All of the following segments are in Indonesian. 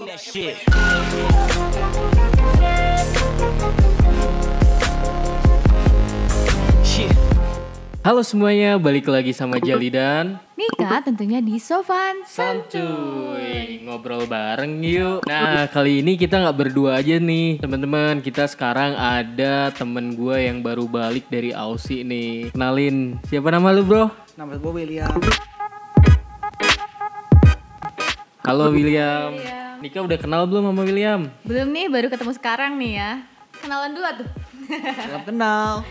that shit. Shit. Halo semuanya, balik lagi sama Jali dan Nika tentunya di Sofan Santuy Ngobrol bareng yuk Nah kali ini kita nggak berdua aja nih teman-teman Kita sekarang ada temen gue yang baru balik dari Aussie nih Kenalin, siapa nama lu bro? Nama gue William. Halo William Nika udah kenal belum sama William? Belum nih, baru ketemu sekarang nih ya Kenalan dulu tuh Salam kenal.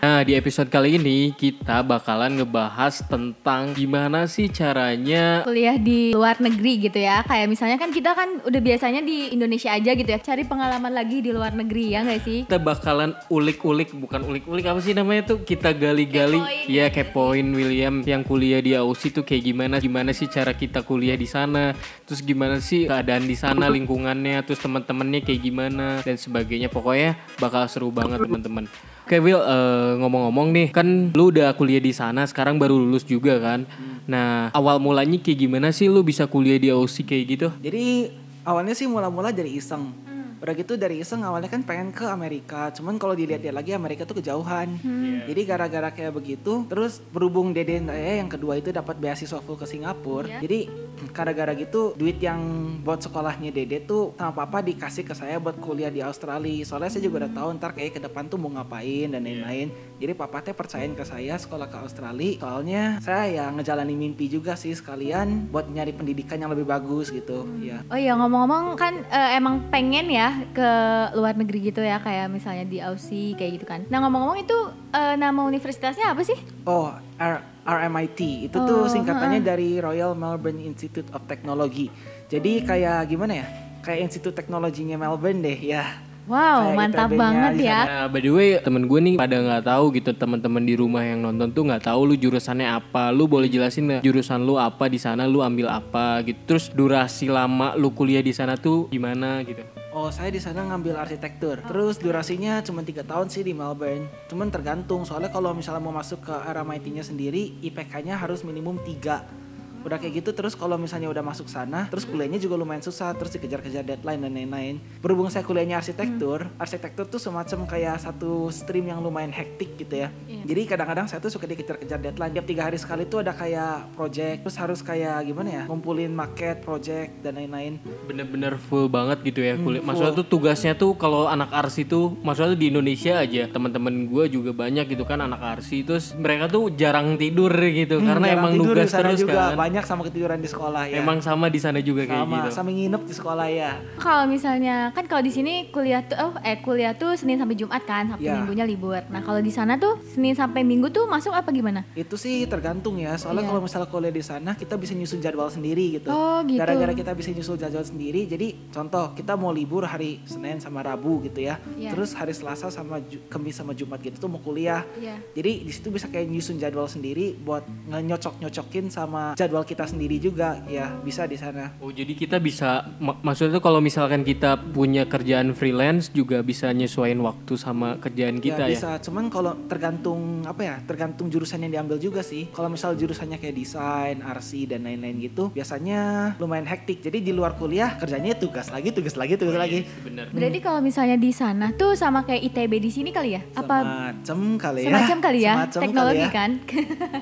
Nah di episode kali ini kita bakalan ngebahas tentang gimana sih caranya Kuliah di luar negeri gitu ya Kayak misalnya kan kita kan udah biasanya di Indonesia aja gitu ya Cari pengalaman lagi di luar negeri ya gak sih? kita bakalan ulik-ulik bukan ulik-ulik apa sih namanya tuh kita gali-gali Kepoin. ya kepoin William yang kuliah di Aussie tuh kayak gimana gimana sih cara kita kuliah di sana terus gimana sih keadaan di sana lingkungannya terus teman-temannya kayak gimana dan sebagainya pokoknya bakal seru banget teman-teman Oke Will eh, ngomong-ngomong nih kan lu udah kuliah di sana sekarang baru lulus juga kan nah awal mulanya kayak gimana sih lu bisa kuliah di Aussie kayak gitu Jadi awalnya sih mula-mula dari iseng. Udah gitu dari iseng awalnya kan pengen ke Amerika. Cuman kalau dilihat-lihat lagi Amerika tuh kejauhan. Jadi gara-gara kayak begitu, terus berhubung dede saya yang kedua itu dapat beasiswa full ke Singapura. Iya. Jadi gara-gara gitu duit yang buat sekolahnya dede tuh sama papa dikasih ke saya buat kuliah di Australia. Soalnya saya juga udah tahu ntar kayak ke depan tuh mau ngapain dan lain-lain. Jadi papa teh percayain ke saya sekolah ke Australia. Soalnya saya ya ngejalanin mimpi juga sih sekalian buat nyari pendidikan yang lebih bagus gitu. Ya. Oh iya ngomong-ngomong kan eh, emang pengen ya ke luar negeri gitu ya Kayak misalnya di Aussie kayak gitu kan Nah ngomong-ngomong itu eh, nama universitasnya apa sih? Oh, R RMIT itu Oh, tuh singkatannya dari Royal Melbourne Institute of Technology. Jadi kayak gimana ya? Kayak Institut Teknologinya Melbourne deh ya. Wow Kayak mantap banget ya Nah, by the way, temen gue nih pada nggak tahu gitu teman-teman di rumah yang nonton tuh nggak tahu lu jurusannya apa. Lu boleh jelasin nggak jurusan lu apa di sana? Lu ambil apa gitu? Terus durasi lama lu kuliah di sana tuh gimana gitu? Oh, saya di sana ngambil arsitektur. Terus durasinya cuma tiga tahun sih di Melbourne. Cuman tergantung soalnya kalau misalnya mau masuk ke RMIT-nya sendiri, IPK-nya harus minimum 3. Udah kayak gitu terus kalau misalnya udah masuk sana, terus kuliahnya juga lumayan susah, terus dikejar-kejar deadline dan lain-lain. Berhubung saya kuliahnya arsitektur, arsitektur tuh semacam kayak satu stream yang lumayan hektik gitu ya. Iya. Jadi kadang-kadang saya tuh suka dikejar-kejar deadline. Tiap tiga hari sekali tuh ada kayak project, terus harus kayak gimana ya, ngumpulin market, project dan lain-lain. Bener-bener full banget gitu ya kuliah. Hmm, Maksudnya tuh tugasnya tuh kalau anak arsi tuh, maksudnya tuh di Indonesia aja teman-teman gue juga banyak gitu kan anak arsi. Terus mereka tuh jarang tidur gitu Hmm, karena emang tidur nugas terus juga. kan. Banyak sama ketiduran di sekolah ya. Emang sama di sana juga kayak sama, gitu. sama nginep di sekolah ya. Kalau misalnya kan kalau di sini kuliah tuh oh, eh kuliah tuh Senin sampai Jumat kan, Sabtu Iya. Minggunya libur. Nah, kalau di sana tuh Senin sampai Minggu tuh masuk apa gimana? Itu sih tergantung ya. Soalnya Iya. kalau misalnya kuliah di sana kita bisa nyusun jadwal sendiri gitu. Oh, gitu. Gara-gara kita bisa nyusun jadwal sendiri. Jadi contoh kita mau libur hari Senin sama Rabu gitu ya. Iya. Terus hari Selasa sama Kamis sama Jumat gitu tuh mau kuliah. Iya. Jadi di situ bisa kayak nyusun jadwal sendiri buat nyocok-nyocokin sama jadwal kita sendiri juga ya bisa di sana. Oh jadi kita bisa mak- maksudnya tuh kalau misalkan kita punya kerjaan freelance juga bisa nyesuaiin waktu sama kerjaan kita ya. bisa. Cuman kalau tergantung apa ya, tergantung jurusan yang diambil juga sih. Kalau misal jurusannya kayak desain, RC dan lain-lain gitu, biasanya lumayan hektik. Jadi di luar kuliah kerjanya tugas lagi, tugas lagi, tugas lagi. Bener. Berarti kalau misalnya di sana tuh sama kayak ITB di sini kali ya? Apa Semacam kali ya. semacam kali ya? Semacam Teknologi kali ya. kan?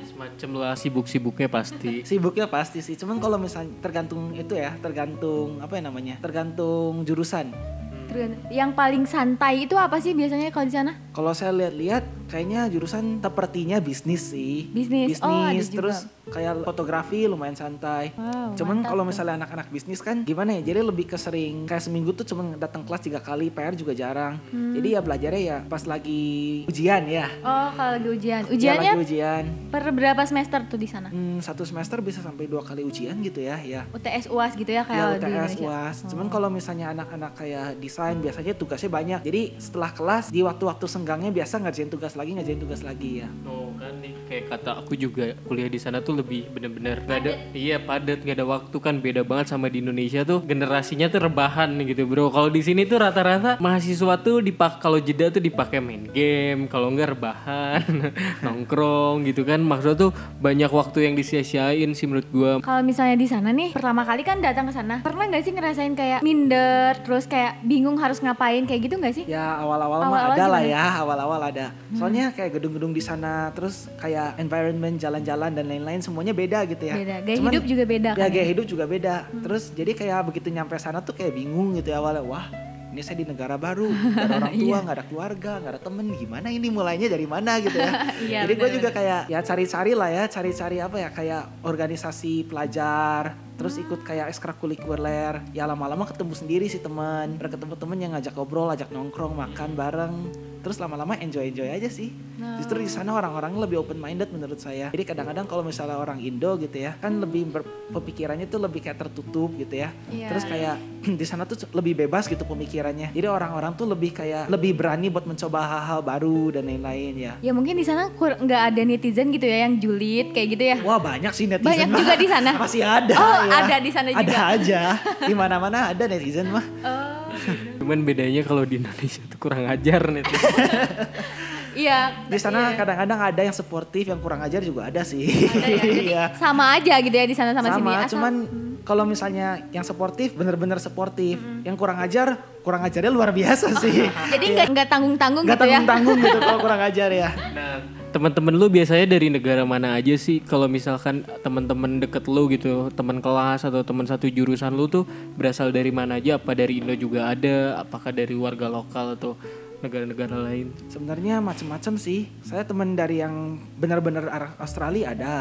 Semacam lah sibuk-sibuknya pasti. Sibuknya pasti sih. Cuman kalau misalnya tergantung itu ya, tergantung apa ya namanya? Tergantung jurusan. Terus yang paling santai itu apa sih biasanya kalau di sana? Kalau saya lihat-lihat kayaknya jurusan sepertinya bisnis sih. Bisnis. Oh, ada juga. terus kayak fotografi lumayan santai. Wow, cuman kalau misalnya anak-anak bisnis kan gimana ya? Jadi lebih ke sering kayak seminggu tuh cuma datang kelas tiga kali, PR juga jarang. Hmm. Jadi ya belajarnya ya pas lagi ujian ya. Oh, kalau lagi ujian. Ya, Ujiannya lagi ujian. per berapa semester tuh di sana? Hmm, satu semester bisa sampai dua kali ujian gitu ya, ya. UTS UAS gitu ya Ya kayak di UTS, Indonesia. UAS. Oh. Cuman kalau misalnya anak-anak kayak desain biasanya tugasnya banyak. Jadi setelah kelas di waktu-waktu senggangnya biasa ngerjain tugas lagi, ngerjain tugas lagi ya. Oh. Kayak kata aku juga kuliah di sana tuh lebih bener-bener gak ada iya padat gak ada waktu kan beda banget sama di Indonesia tuh. Generasinya tuh rebahan gitu bro. Kalau di sini tuh rata-rata mahasiswa tuh dipak kalau jeda tuh dipakai main game kalau enggak rebahan nongkrong gitu kan. Maksudnya tuh banyak waktu yang disia-siain sih menurut gua. Kalau misalnya di sana nih, pertama kali kan datang ke sana, pernah nggak sih ngerasain kayak minder, terus kayak bingung harus ngapain kayak gitu nggak sih? Ya awal-awal mah ada lah ya, awal-awal ada. Soalnya kayak gedung-gedung di sana, terus kayak environment jalan-jalan dan lain-lain semuanya beda gitu ya. Beda. Gaya hidup juga beda Ya kan gaya ya? hidup juga beda. Terus jadi kayak begitu nyampe sana tuh kayak bingung gitu ya awalnya. Wah ini saya di negara baru, gak ada orang tua, nggak ada keluarga, nggak ada temen, gimana ini mulainya dari mana gitu ya. Iya, Jadi gue juga kayak ya cari-cari lah ya, cari-cari apa ya kayak organisasi pelajar, terus ikut kayak ekstrakurikuler. Ya lama-lama ketemu sendiri sih teman, Udah ketemu temen yang ngajak ngobrol, ajak nongkrong, makan bareng. Terus lama-lama enjoy-enjoy aja sih. Justru di sana orang-orang lebih open minded menurut saya. Jadi kadang-kadang kalau misalnya orang Indo gitu ya, kan lebih pemikirannya tuh lebih kayak tertutup gitu ya. Iya. Terus kayak di sana tuh lebih bebas gitu pemikirannya. Jadi orang-orang tuh lebih kayak lebih berani buat mencoba hal-hal baru dan lain-lain ya. Ya mungkin di sana nggak ada netizen gitu ya yang julid kayak gitu ya. Wah banyak sih netizen Banyak mah. juga di sana? Masih ada Oh, ya. ada di sana juga. Ada aja. Di mana-mana ada netizen mah. Oh, cuman bedanya kalau di Indonesia tuh kurang ajar nih iya. Di sana iya. kadang-kadang ada yang suportif, yang kurang ajar juga ada sih. Ada ya. Jadi Iya. sama aja gitu ya di sana sama, sini. Sama, Asal- cuman kalau misalnya yang sportif bener-bener sportif, yang kurang ajar, kurang ajarnya luar biasa sih. jadi nggak nggak tanggung-tanggung Gak gitu ya. tanggung-tanggung gitu kalau kurang ajar ya. Nah, teman-teman lu biasanya dari negara mana aja sih? Kalau misalkan teman-teman deket lu gitu, teman kelas atau teman satu jurusan lu tuh berasal dari mana aja? Apa dari Indo juga ada? Apakah dari warga lokal atau negara-negara lain? Sebenarnya macem-macem sih. Saya temen dari yang benar-benar Australia ada.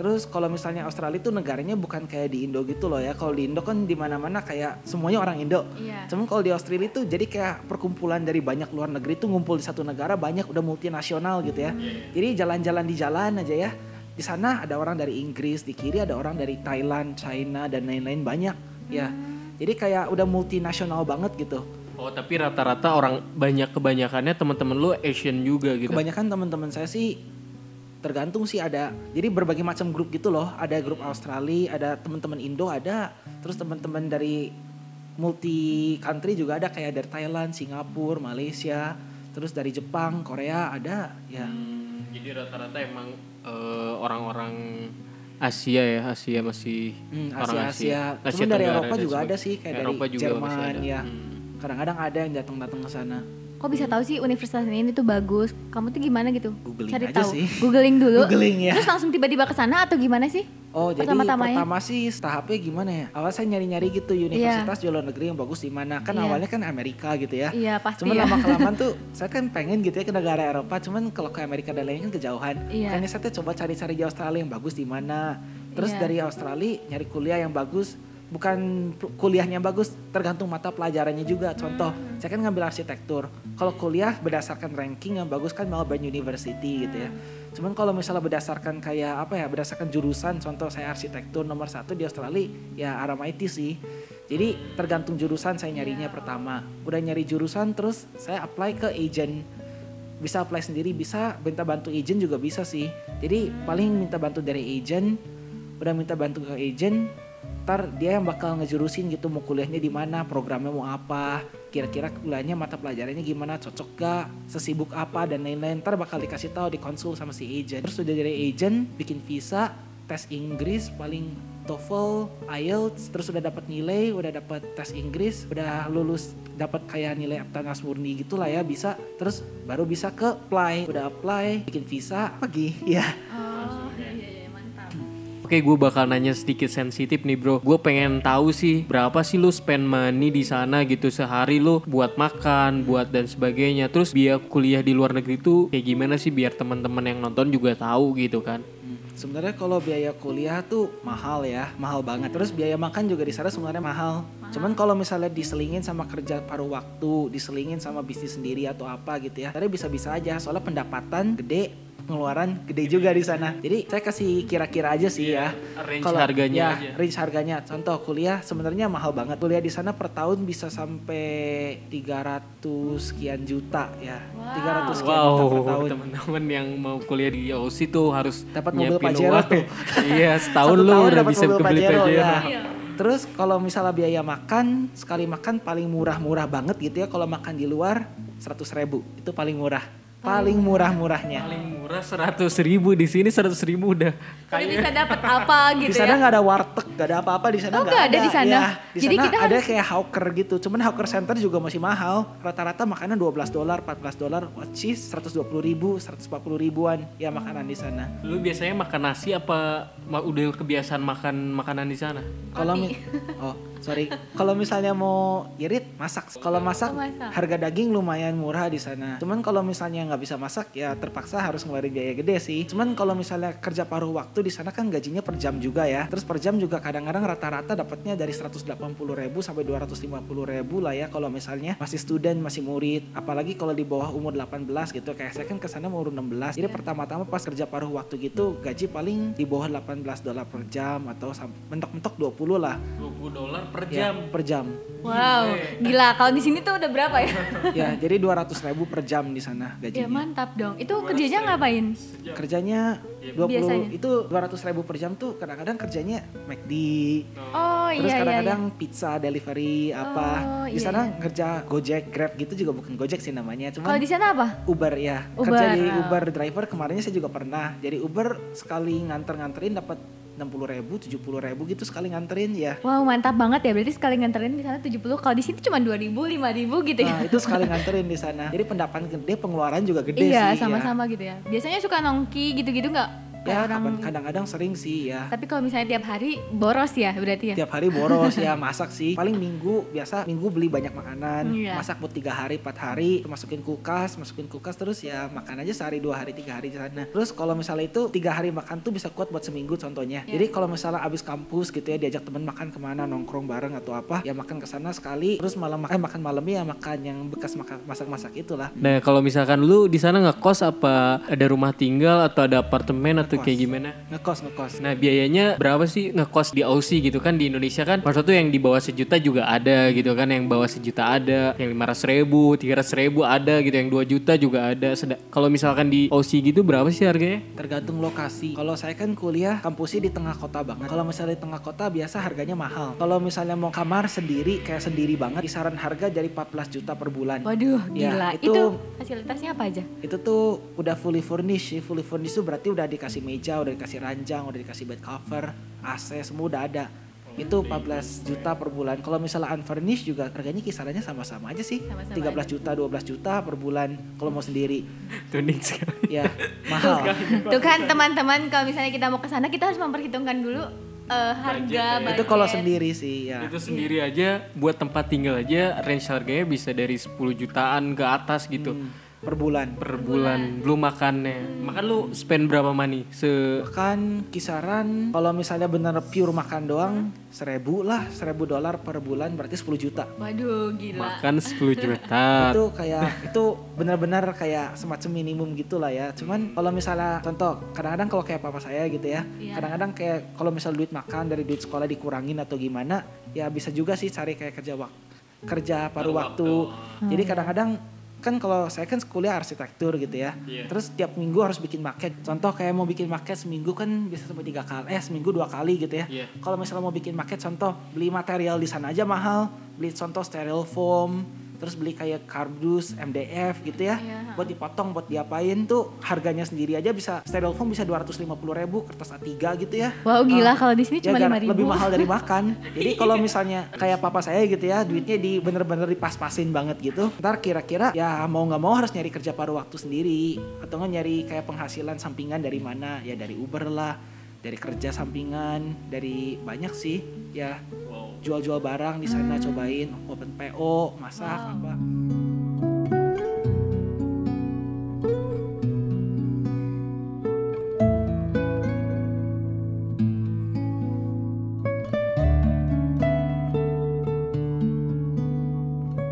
Terus kalau misalnya Australia itu negaranya bukan kayak di Indo gitu loh ya. Kalau di Indo kan di mana-mana kayak semuanya orang Indo. Iya. Cuman kalau di Australia itu jadi kayak perkumpulan dari banyak luar negeri itu ngumpul di satu negara banyak udah multinasional gitu ya. Jadi jalan-jalan di jalan aja ya. Di sana ada orang dari Inggris, di kiri ada orang dari Thailand, China dan lain-lain banyak ya. Jadi kayak udah multinasional banget gitu. Oh, tapi rata-rata orang banyak kebanyakannya teman-teman lu Asian juga gitu. Kebanyakan teman-teman saya sih tergantung sih ada. Jadi berbagai macam grup gitu loh. Ada grup Australia, ada teman-teman Indo ada, terus teman-teman dari multi country juga ada kayak dari Thailand, Singapura, Malaysia, terus dari Jepang, Korea ada ya. Hmm, jadi rata-rata emang eh, orang-orang Asia ya, Asia masih Hmm, orang Asia Asia. Cuman dari Tenggara Eropa juga ada sih kayak Eropa dari juga Jerman ya. Hmm. Kadang-kadang ada yang datang-datang ke sana. Kok bisa tahu sih universitas ini tuh bagus? Kamu tuh gimana gitu? Googling Cari aja tahu. sih. Googling dulu. Googling ya. Terus langsung tiba-tiba ke sana atau gimana sih? Oh jadi Pertama-tamanya? pertama sih tahapnya gimana ya? Awal saya nyari-nyari gitu universitas di luar negeri yang bagus di mana. Kan Iya. awalnya kan Amerika gitu ya. Iya, pasti Cuman ya. lama kelamaan tuh saya kan pengen gitu ya ke negara Eropa. Cuman kalau ke Amerika dan lainnya kan kejauhan. Iya. Makanya saya tuh coba cari-cari di Australia yang bagus di mana. Terus Iya. dari Australia nyari kuliah yang bagus. Bukan kuliahnya bagus, tergantung mata pelajarannya juga. Contoh, Hmm. saya kan ngambil arsitektur. Kalau kuliah berdasarkan ranking yang bagus kan Melbourne University gitu ya. Cuman kalau misalnya berdasarkan kayak apa ya, berdasarkan jurusan, contoh saya arsitektur nomor satu di Australia, ya RMIT sih. Jadi tergantung jurusan saya nyarinya pertama. Udah nyari jurusan terus saya apply ke agent. Bisa apply sendiri, bisa minta bantu agent juga bisa sih. Jadi paling minta bantu dari agent, udah minta bantu ke agent, ntar dia yang bakal ngejurusin gitu mau kuliahnya di mana, programnya mau apa, kira-kira kuliahnya mata pelajarannya gimana, cocok gak, sesibuk apa dan lain-lain. Ntar bakal dikasih tahu di konsul sama si agent. Terus udah dari agent bikin visa, tes Inggris paling TOEFL, IELTS, terus udah dapat nilai, udah dapat tes Inggris, udah lulus dapat kayak nilai Aptanas murni gitu lah ya bisa. Terus baru bisa ke apply, udah apply, bikin visa, pergi. Ya. Oke, gue bakal nanya sedikit sensitif nih bro. Gue pengen tahu sih berapa sih lu spend money di sana gitu sehari lu buat makan, buat dan sebagainya. Terus biaya kuliah di luar negeri tuh kayak gimana sih biar teman-teman yang nonton juga tahu gitu kan? Hmm, Sebenarnya kalau biaya kuliah tuh mahal ya, mahal banget. Terus biaya makan juga di sana sebenarnya mahal. Cuman kalau misalnya diselingin sama kerja paruh waktu, diselingin sama bisnis sendiri atau apa gitu ya, tadi bisa-bisa aja. Soalnya pendapatan gede, pengeluaran gede juga di sana. Jadi saya kasih kira-kira aja sih ya. range Kalau- harganya ya, aja. range harganya. Contoh kuliah sebenarnya mahal banget. Kuliah di sana per tahun bisa sampai 300 sekian juta ya. 300 sekian juta per Wow, tahun. teman-teman yang mau kuliah di Aussie tuh harus Dapat mobil nyiapin Pajero tuh. iya, setahun lu udah dapat bisa mobil kebeli Pajero, Pajero. ya. Terus kalau misalnya biaya makan sekali makan paling murah-murah banget gitu ya kalau makan di luar 100 ribu itu paling murah paling murah-murahnya Paling murah seratus ribu di sini seratus ribu udah kayak bisa dapat apa di gitu sana ya. nggak ada warteg nggak ada apa-apa di sana Oh, nggak nggak ada di sana? Ya, di Jadi sana kita ada harus- kayak hawker gitu cuman hawker center juga masih mahal rata-rata makanan 12 dolar 14 dolar which is 120 ribu 140 ribuan ya makanan di sana lu biasanya makan nasi apa udah kebiasaan makan makanan di sana? Kalau oh sorry, kalau misalnya mau irit masak. Kalau masak, masak. harga daging lumayan murah di sana. Cuman kalau misalnya nggak bisa masak ya terpaksa harus ngeluarin biaya gede sih. Cuman kalau misalnya kerja paruh waktu di sana kan gajinya per jam juga ya. Terus per jam juga kadang-kadang rata-rata dapatnya dari 180 ribu sampai 250 ribu lah ya. Kalau misalnya masih student, masih murid. Apalagi kalau di bawah umur 18 gitu. Kayak saya kan ke sana umur 16. Jadi pertama-tama pas kerja paruh waktu gitu gaji paling di bawah 18 dolar per jam atau mentok-mentok 20 lah 20 dolar per ya, jam. per jam. Wow, gila. Kalau di sini tuh udah berapa ya? ya, jadi 200 ribu per jam di sana ya gajinya. mantap dong. Itu kerjanya ngapain? Kerjanya Iya, 20 Biasanya. itu 200 ribu per jam tuh kadang-kadang kerjanya McD, Oh terus iya iya. kadang-kadang iya. pizza delivery apa. Oh, di iya, sana iya. kerja Gojek, Grab gitu juga bukan Gojek sih namanya, Kalau cuman di sana apa? Uber ya. Uber, Kerja jadi oh. Uber driver kemarinnya saya juga pernah. Jadi Uber sekali nganter-nganterin dapat 60 ribu, 70 ribu gitu sekali nganterin ya. Wow mantap banget ya. Berarti sekali nganterin di sana 70. Kalau di sini cuma 2000, 5000 gitu ya. Nah, itu sekali nganterin di sana. Jadi pendapatan gede, pengeluaran juga gede iya, sih. ya. sama-sama gitu ya. Biasanya suka nongki gitu-gitu nggak? Ya, kadang-kadang sering sih ya. Tapi kalau misalnya tiap hari boros ya berarti ya. Tiap hari boros ya masak sih. Paling minggu biasa minggu beli banyak makanan. Iya. Masak buat tiga hari, empat hari. Masukin kulkas, masukin kulkas terus ya makan aja sehari dua hari tiga hari di sana. Terus kalau misalnya itu tiga hari makan tuh bisa kuat buat seminggu contohnya. Iya. Jadi kalau misalnya abis kampus gitu ya diajak temen makan ke mana nongkrong bareng atau apa ya makan ke sana sekali. Terus malam makan makan malamnya ya makan yang bekas makan masak-masak itulah. Nah, kalau misalkan lu di sana ngekos apa ada rumah tinggal atau ada apartemen atau Ngekos. kayak gimana? Ngekos ngekos. Nah biayanya berapa sih ngekos di Aussie gitu kan di Indonesia kan maksud tuh yang di bawah sejuta juga ada gitu kan yang bawah sejuta ada yang lima ratus ribu tiga ribu ada gitu yang 2 juta juga ada kalau misalkan di Aussie gitu berapa sih harganya? Tergantung lokasi. Kalau saya kan kuliah kampusnya di tengah kota banget. Kalau misalnya di tengah kota biasa harganya mahal. Kalau misalnya mau kamar sendiri kayak sendiri banget, kisaran harga dari 14 juta per bulan. Waduh, Ya, gila. itu- itu... fasilitasnya apa aja? Itu tuh udah fully furnished. sih. Fully furnished tuh berarti udah dikasih meja, udah dikasih ranjang, udah dikasih bed cover, AC semua udah ada. Itu 14 juta per bulan. Kalau misalnya unfurnished juga harganya kisarannya sama-sama aja sih. Sama-sama 13 juta, 12 juta per bulan kalau mau sendiri. Tuning sekali. Ya, mahal. Tuh kan teman-teman kalau misalnya kita mau ke sana kita harus memperhitungkan dulu eh, harga budget. Itu kalau sendiri sih ya. Itu sendiri aja buat tempat tinggal aja range harganya bisa dari 10 jutaan ke atas gitu per bulan. per bulan belum makannya. Makan lu spend berapa money? Se Makan kisaran kalau misalnya bener pure makan doang seribu lah, seribu dolar per bulan berarti 10 juta. Waduh, gila. makan 10 juta. Itu kayak itu benar-benar kayak semacam minimum gitulah ya. Cuman kalau misalnya contoh kadang-kadang kalau kayak papa saya gitu ya, Iya. kadang-kadang kayak kalau misal duit makan dari duit sekolah dikurangin atau gimana, ya bisa juga sih cari kayak kerja wak kerja paruh waktu. Jadi kadang-kadang kan kalau saya kan kuliah arsitektur gitu ya. Iya. Terus tiap minggu harus bikin market. Contoh kayak mau bikin market seminggu kan bisa sampai tiga kali, eh seminggu dua kali gitu ya. Iya. Kalau misalnya mau bikin market, contoh beli material di sana aja mahal. Beli contoh steril foam, terus beli kayak kardus, MDF gitu ya. Iya. Buat dipotong, buat diapain tuh harganya sendiri aja bisa steril foam bisa 250 ribu, kertas A3 gitu ya. Wow, gila kalau di sini Ya, cuma gar- 5000. lebih mahal dari makan. Jadi kalau misalnya kayak papa saya gitu ya, duitnya di bener-bener dipas-pasin banget gitu. Ntar kira-kira ya mau nggak mau harus nyari kerja paruh waktu sendiri atau nggak nyari kayak penghasilan sampingan dari mana? Ya dari Uber lah, dari kerja sampingan, dari banyak sih ya Wow. Jual-jual barang di sana cobain open PO, masak apa.